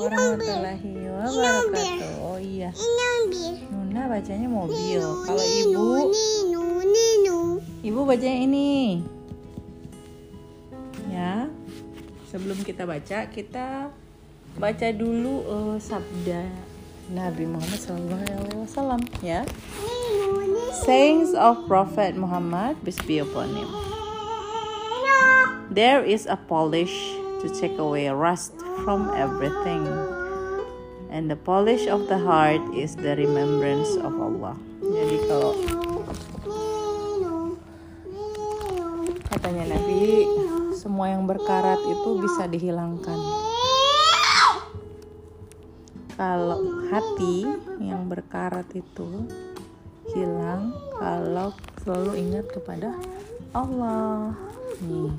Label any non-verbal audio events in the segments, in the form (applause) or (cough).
warahmatullahi wabarakatuh. Oh iya. Nuna bacanya mobil. Kalau ibu, ibu bacanya ini. Ya. Sebelum kita baca, kita baca dulu uh, sabda Nabi Muhammad SAW ya. Sayings of Prophet Muhammad, peace be upon him. There is a polish to take away rust from everything. And the polish of the heart is the remembrance of Allah. Jadi kalau katanya Nabi, semua yang berkarat itu bisa dihilangkan. Kalau hati yang berkarat itu hilang kalau selalu ingat kepada Allah. Nih.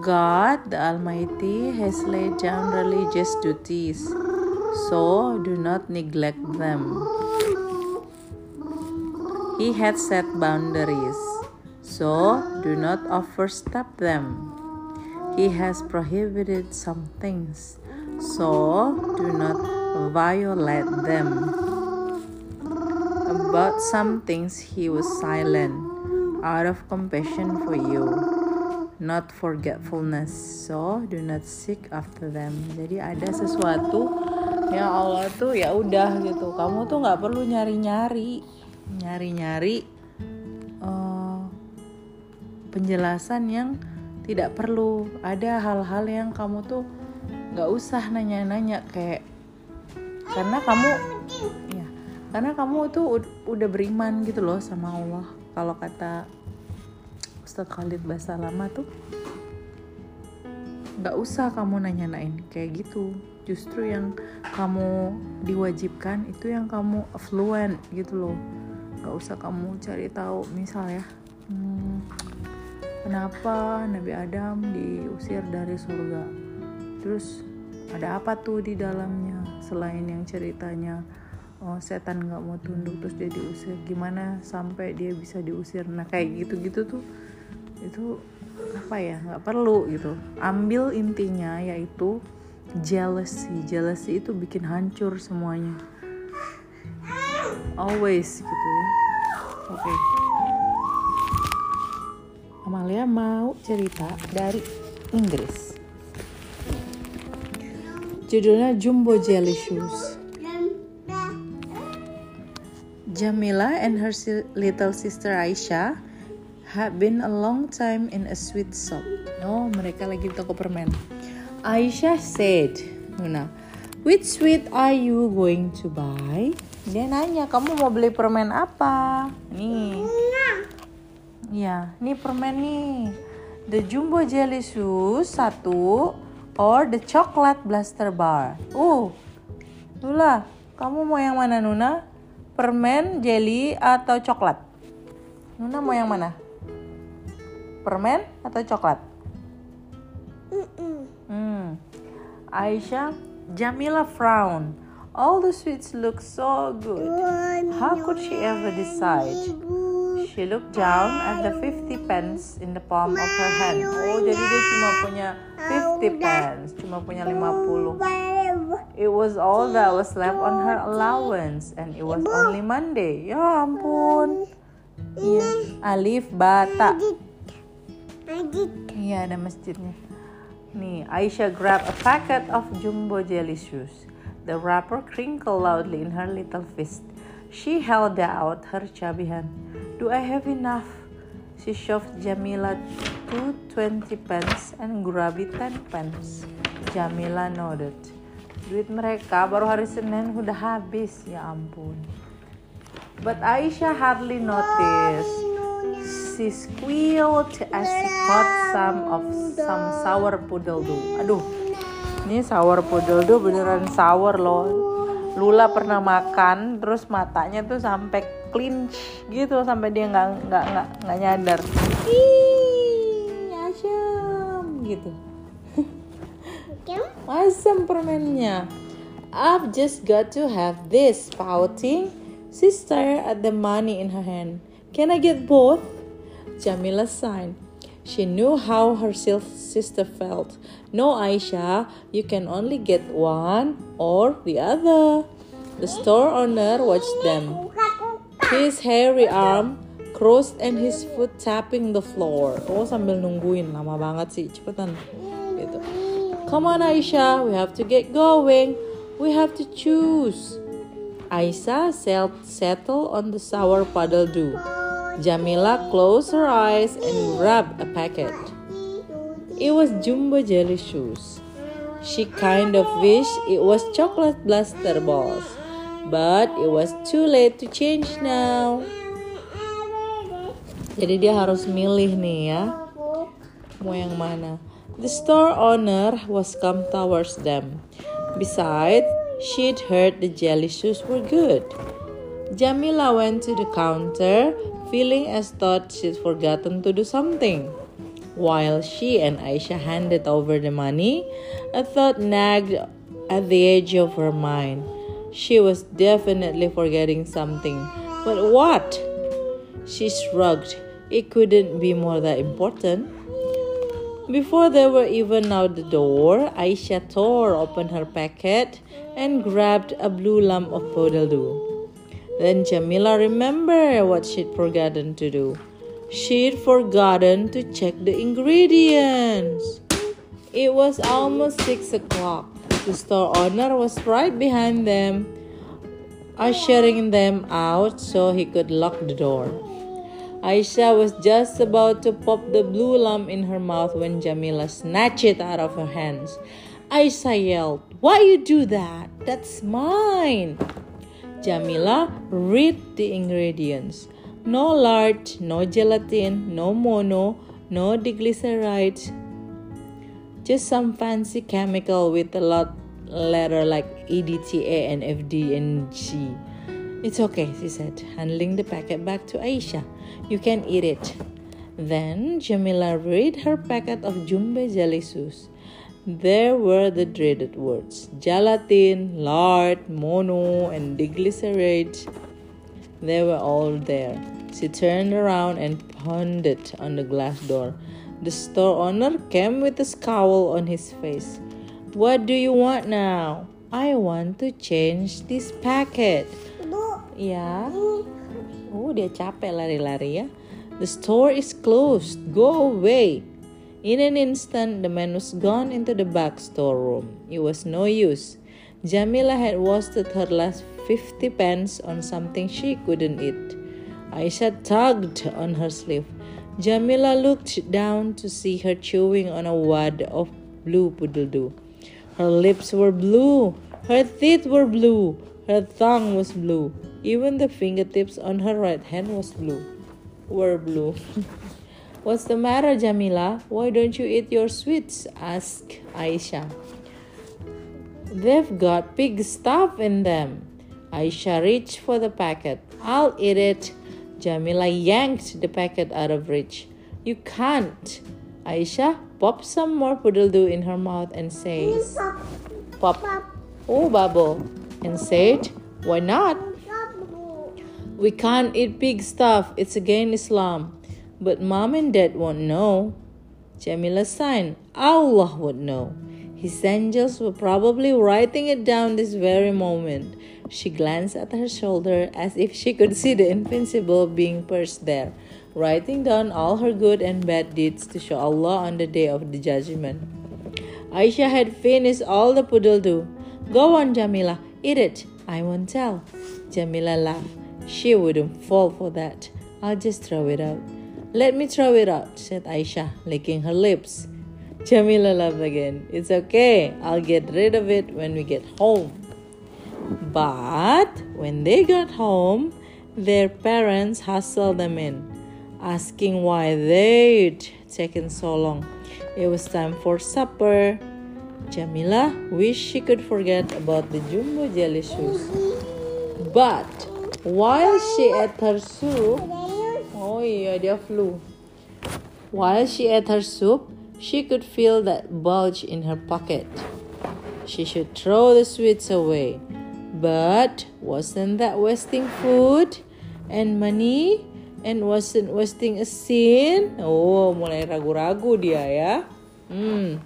God the Almighty has laid down religious duties, so do not neglect them. He had set boundaries, so do not overstep them. He has prohibited some things, so do not violate them. About some things he was silent, out of compassion for you not forgetfulness. So do not seek after them. Jadi ada sesuatu yang Allah tuh ya udah gitu. Kamu tuh nggak perlu nyari-nyari, nyari-nyari uh, penjelasan yang tidak perlu. Ada hal-hal yang kamu tuh nggak usah nanya-nanya kayak karena kamu ya karena kamu tuh udah beriman gitu loh sama Allah. Kalau kata Ustadz Khalid bahasa lama tuh nggak usah kamu nanya-nanyain kayak gitu. Justru yang kamu diwajibkan itu yang kamu fluent gitu loh. Nggak usah kamu cari tahu misal ya hmm, kenapa Nabi Adam diusir dari surga? Terus ada apa tuh di dalamnya? Selain yang ceritanya oh, setan nggak mau tunduk terus dia diusir gimana sampai dia bisa diusir? Nah kayak gitu-gitu tuh itu apa ya nggak perlu gitu. Ambil intinya yaitu jealousy. Jealousy itu bikin hancur semuanya. Always gitu ya. Oke. Okay. Amalia mau cerita dari Inggris. Judulnya Jumbo Jelly Shoes. Jamila and her little sister Aisyah have been a long time in a sweet shop. Oh, mereka lagi di toko permen. Aisyah said, Nuna, which sweet are you going to buy? Dia nanya, kamu mau beli permen apa? Nih. Ya, nih permen nih. The Jumbo Jelly Shoes satu or the Chocolate Blaster Bar. Uh, Nula, kamu mau yang mana Nuna? Permen, jelly, atau coklat? Nuna mau yang mana? Permen atau coklat? Hmm. Aisyah, Jamila frown. All the sweets look so good. How could she ever decide? She looked down at the 50 pence in the palm of her hand. Oh, jadi dia cuma punya 50 pence, cuma punya 50. It was all that was left on her allowance and it was only Monday. Ya ampun. Iya, Alif Bata. Iya ada masjidnya. Nih, Aisyah grabbed a packet of jumbo jelly shoes. The wrapper crinkled loudly in her little fist. She held out her chubby hand. Do I have enough? She shoved Jamila two twenty pence and Gurabi ten pence. Jamila nodded. Duit mereka baru hari Senin udah habis, ya ampun. But Aisyah hardly noticed she squealed as she caught some of some sour poodle do. Aduh, ini sour poodle do beneran sour loh. Lula pernah makan, terus matanya tuh sampai clinch gitu sampai dia nggak nggak nggak nggak nyadar. Ih, asam gitu. Asam permennya. I've just got to have this pouting. Sister at the money in her hand. Can I get both? Jamila sighed. She knew how her sister felt. No, Aisha, you can only get one or the other. The store owner watched them. His hairy arm crossed and his foot tapping the floor. Oh, sambil nungguin lama banget sih, cepetan. Gitu. Come on, Aisha, we have to get going. We have to choose. Aisha settled on the sour puddle do. Jamila closed her eyes and grabbed a packet. It was Jumbo Jelly Shoes. She kind of wished it was chocolate blaster balls, but it was too late to change now. Jadi dia harus milih nih ya. Mau yang mana? The store owner was come towards them. Besides, she'd heard the jelly shoes were good. Jamila went to the counter, feeling as though she'd forgotten to do something. While she and Aisha handed over the money, a thought nagged at the edge of her mind. She was definitely forgetting something. But what? She shrugged. It couldn't be more that important. Before they were even out the door, Aisha tore open her packet and grabbed a blue lump of poodle then Jamila remembered what she'd forgotten to do. She'd forgotten to check the ingredients. It was almost six o'clock. The store owner was right behind them, ushering them out so he could lock the door. Aisha was just about to pop the blue lump in her mouth when Jamila snatched it out of her hands. Aisha yelled, Why you do that? That's mine. Jamila, read the ingredients. No lard, no gelatin, no mono, no diglycerides. Just some fancy chemical with a lot letter like EDTA and FD and G. It's okay, she said, handing the packet back to Aisha. You can eat it. Then Jamila read her packet of Jumbo jelly shoes. There were the dreaded words gelatin, lard, mono, and diglyceride. They were all there. She turned around and pounded on the glass door. The store owner came with a scowl on his face. What do you want now? I want to change this packet. Ya. Oh, dia capek lari-lari ya. The store is closed. Go away. In an instant, the man was gone into the back storeroom. It was no use. Jamila had wasted her last 50 pence on something she couldn't eat. Aisha tugged on her sleeve. Jamila looked down to see her chewing on a wad of blue poodle Her lips were blue, her teeth were blue, her tongue was blue. Even the fingertips on her right hand was blue. Were blue. (laughs) What's the matter, Jamila? Why don't you eat your sweets? asked Aisha. They've got pig stuff in them. Aisha reached for the packet. I'll eat it. Jamila yanked the packet out of reach. You can't. Aisha popped some more poodle do in her mouth and says, Pop. Oh, bubble. And said, Why not? We can't eat pig stuff. It's against Islam. But mom and dad won't know. Jamila sighed. Allah would know. His angels were probably writing it down this very moment. She glanced at her shoulder as if she could see the invincible being perched there, writing down all her good and bad deeds to show Allah on the day of the judgment. Aisha had finished all the poodle do. Go on, Jamila, eat it. I won't tell. Jamila laughed. She wouldn't fall for that. I'll just throw it out. Let me throw it out, said Aisha, licking her lips. Jamila laughed again. It's okay, I'll get rid of it when we get home. But when they got home, their parents hustled them in, asking why they'd taken so long. It was time for supper. Jamila wished she could forget about the jumbo jelly shoes. But while she ate her soup, Iya, flu. While she ate her soup, she could feel that bulge in her pocket. She should throw the sweets away. But wasn't that wasting food and money? and wasn't wasting a sin? Oh, mulai ragu-ragu dia ya. Hmm.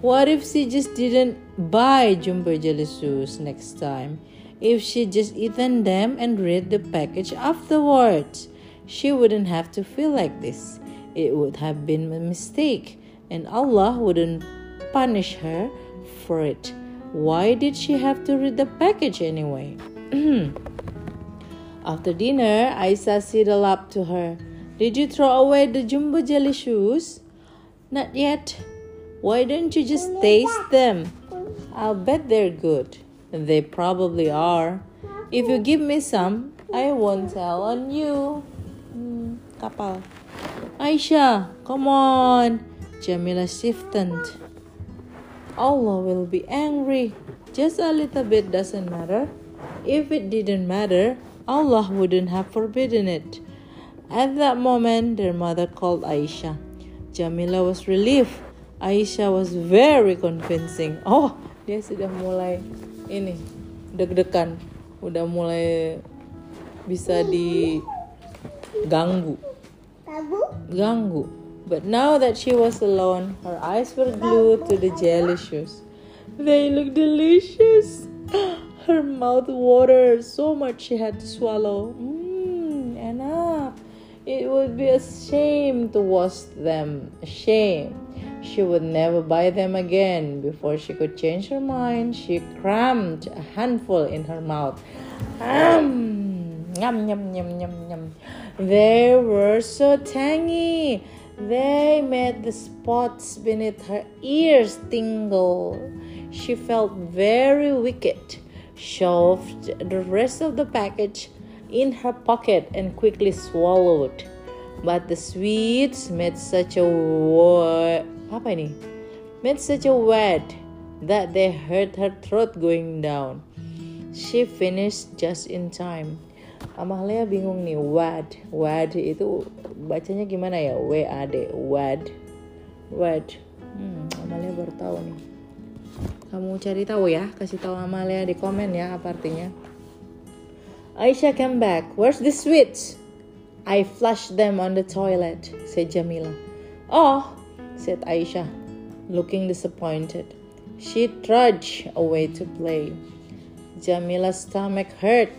What if she just didn't buy jumbo jelly shoes next time? If she just eaten them and read the package afterwards, she wouldn't have to feel like this. It would have been a mistake, and Allah wouldn't punish her for it. Why did she have to read the package anyway? (clears throat) After dinner, Aisyah sidled up to her. Did you throw away the jumbo jelly shoes? Not yet. Why don't you just taste them? I'll bet they're good. They probably are. If you give me some, I won't tell on you. Kapal. Aisyah, come on. Jamila stiffened. Allah will be angry. Just a little bit doesn't matter. If it didn't matter, Allah wouldn't have forbidden it. At that moment, their mother called Aisha. Jamila was relieved. Aisha was very convincing. Oh, dia sudah mulai ini deg-degan, udah mulai bisa diganggu. Ganggu. But now that she was alone, her eyes were glued to the jelly shoes. They look delicious. (gasps) Her mouth watered so much she had to swallow. Mmm, enough. It would be a shame to waste them. A shame. She would never buy them again. Before she could change her mind, she crammed a handful in her mouth. Um, yum, yum, yum, yum, yum. They were so tangy. They made the spots beneath her ears tingle. She felt very wicked shoved the rest of the package in her pocket and quickly swallowed. But the sweets made such a wa- apa? Made such a wad that they hurt her throat going down. She finished just in time. Amalia bingung nih, wad. Wad itu bacanya gimana ya? W A D. Wad. Wad. Hmm, Amalia baru tahu nih. Kamu cari tahu ya, kasih tahu Amalia di komen ya apa artinya. Aisyah came back. Where's the sweets? I flushed them on the toilet, said Jamila. Oh, said Aisyah, looking disappointed. She trudged away to play. Jamila's stomach hurt.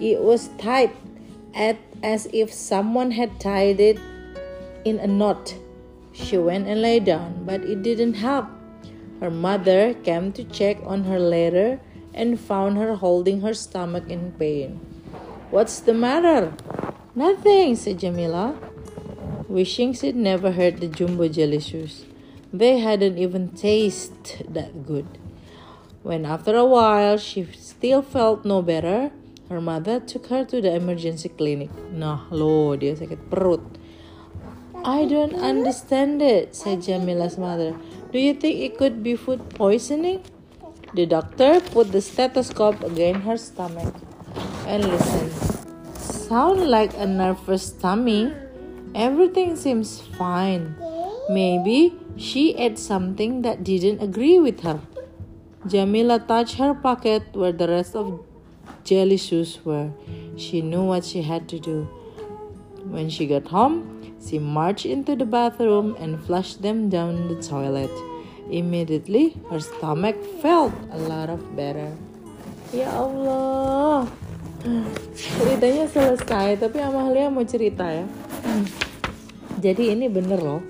It was tied at, as if someone had tied it in a knot. She went and lay down, but it didn't help. Her mother came to check on her later and found her holding her stomach in pain. What's the matter? Nothing, said Jamila, wishing she'd never heard the jumbo jelly shoes. They hadn't even tasted that good. When after a while she still felt no better, her mother took her to the emergency clinic. Nah, lo, dia sakit perut. I don't understand it, said Jamila's mother. Do you think it could be food poisoning? The doctor put the stethoscope against her stomach and listened. Sound like a nervous tummy. Everything seems fine. Maybe she ate something that didn't agree with her. Jamila touched her pocket where the rest of jelly shoes were. She knew what she had to do. When she got home, she marched into the bathroom and flushed them down the toilet. Immediately, her stomach felt a lot of better. Ya Allah, ceritanya selesai, tapi Amalia mau cerita ya. Jadi ini bener loh,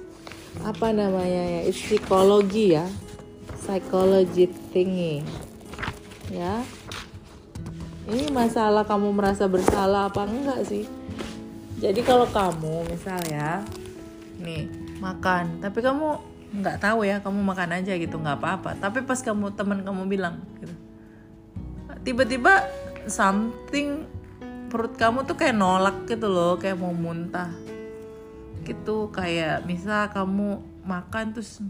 apa namanya ya? Psikologi ya, psychology thingy, ya. Ini masalah kamu merasa bersalah apa enggak sih? Jadi kalau kamu misalnya nih makan, tapi kamu nggak tahu ya kamu makan aja gitu nggak apa-apa. Tapi pas kamu teman kamu bilang gitu, tiba-tiba something perut kamu tuh kayak nolak gitu loh, kayak mau muntah gitu kayak misal kamu makan terus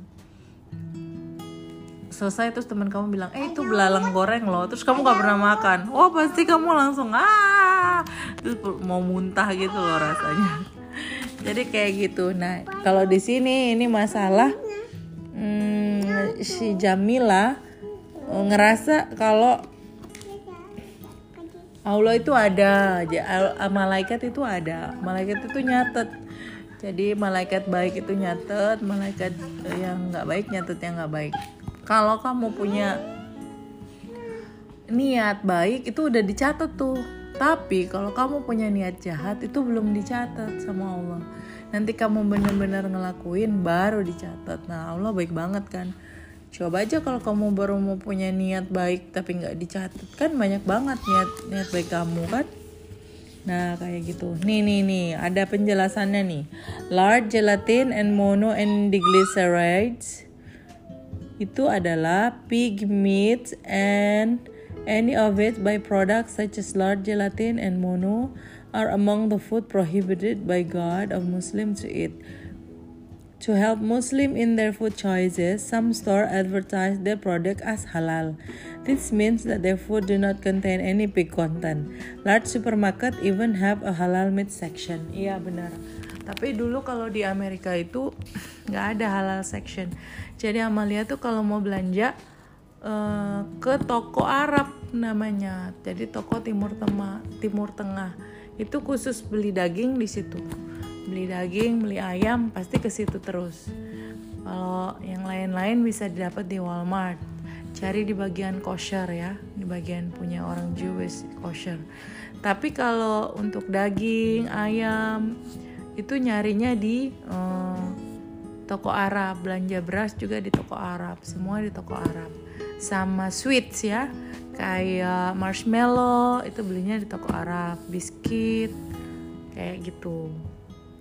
selesai terus teman kamu bilang eh itu belalang goreng loh. Terus kamu nggak pernah makan. Oh pasti kamu langsung ah. Terus mau muntah gitu loh rasanya. (laughs) Jadi kayak gitu. Nah kalau di sini ini masalah hmm, si Jamila ngerasa kalau Allah itu ada, malaikat itu ada, malaikat itu nyatet. Jadi malaikat baik itu nyatet, malaikat yang nggak baik nyatet yang nggak baik. Kalau kamu punya niat baik itu udah dicatat tuh. Tapi kalau kamu punya niat jahat itu belum dicatat sama Allah. Nanti kamu benar-benar ngelakuin baru dicatat. Nah Allah baik banget kan coba aja kalau kamu baru mau punya niat baik tapi nggak dicatat kan banyak banget niat niat baik kamu kan nah kayak gitu nih nih nih ada penjelasannya nih large gelatin and mono and diglycerides itu adalah pig meat and any of its byproducts such as large gelatin and mono are among the food prohibited by God of Muslims to eat To help Muslim in their food choices, some store advertise their product as halal. This means that their food do not contain any pig content. Large supermarket even have a halal meat section. Iya benar. Tapi dulu kalau di Amerika itu (laughs) nggak ada halal section. Jadi Amalia tuh kalau mau belanja uh, ke toko Arab namanya. Jadi toko Timur Tengah, Timur Tengah. Itu khusus beli daging di situ. Beli daging beli ayam pasti ke situ terus. Kalau yang lain-lain bisa didapat di Walmart. Cari di bagian kosher ya di bagian punya orang Jewish kosher. Tapi kalau untuk daging ayam itu nyarinya di uh, toko Arab. Belanja beras juga di toko Arab. Semua di toko Arab. Sama sweets ya. Kayak marshmallow itu belinya di toko Arab. Biskuit kayak gitu.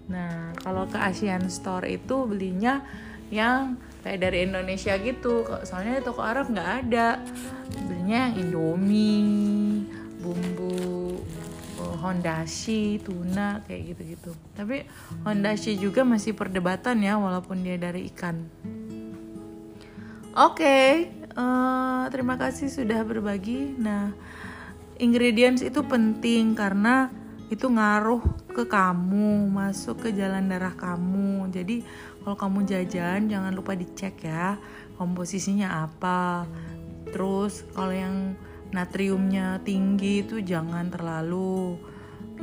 Nah, kalau ke Asian Store itu belinya yang kayak dari Indonesia gitu. Soalnya di toko Arab nggak ada. Belinya yang Indomie, bumbu Hondashi, tuna kayak gitu-gitu. Tapi Hondashi juga masih perdebatan ya walaupun dia dari ikan. Oke, okay, uh, eh, terima kasih sudah berbagi. Nah, ingredients itu penting karena itu ngaruh ke kamu, masuk ke jalan darah kamu. Jadi kalau kamu jajan jangan lupa dicek ya komposisinya apa. Terus kalau yang natriumnya tinggi itu jangan terlalu.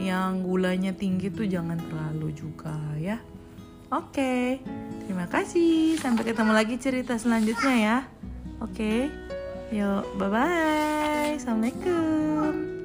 Yang gulanya tinggi itu jangan terlalu juga ya. Oke, terima kasih. Sampai ketemu lagi cerita selanjutnya ya. Oke, yuk, bye bye. Assalamualaikum.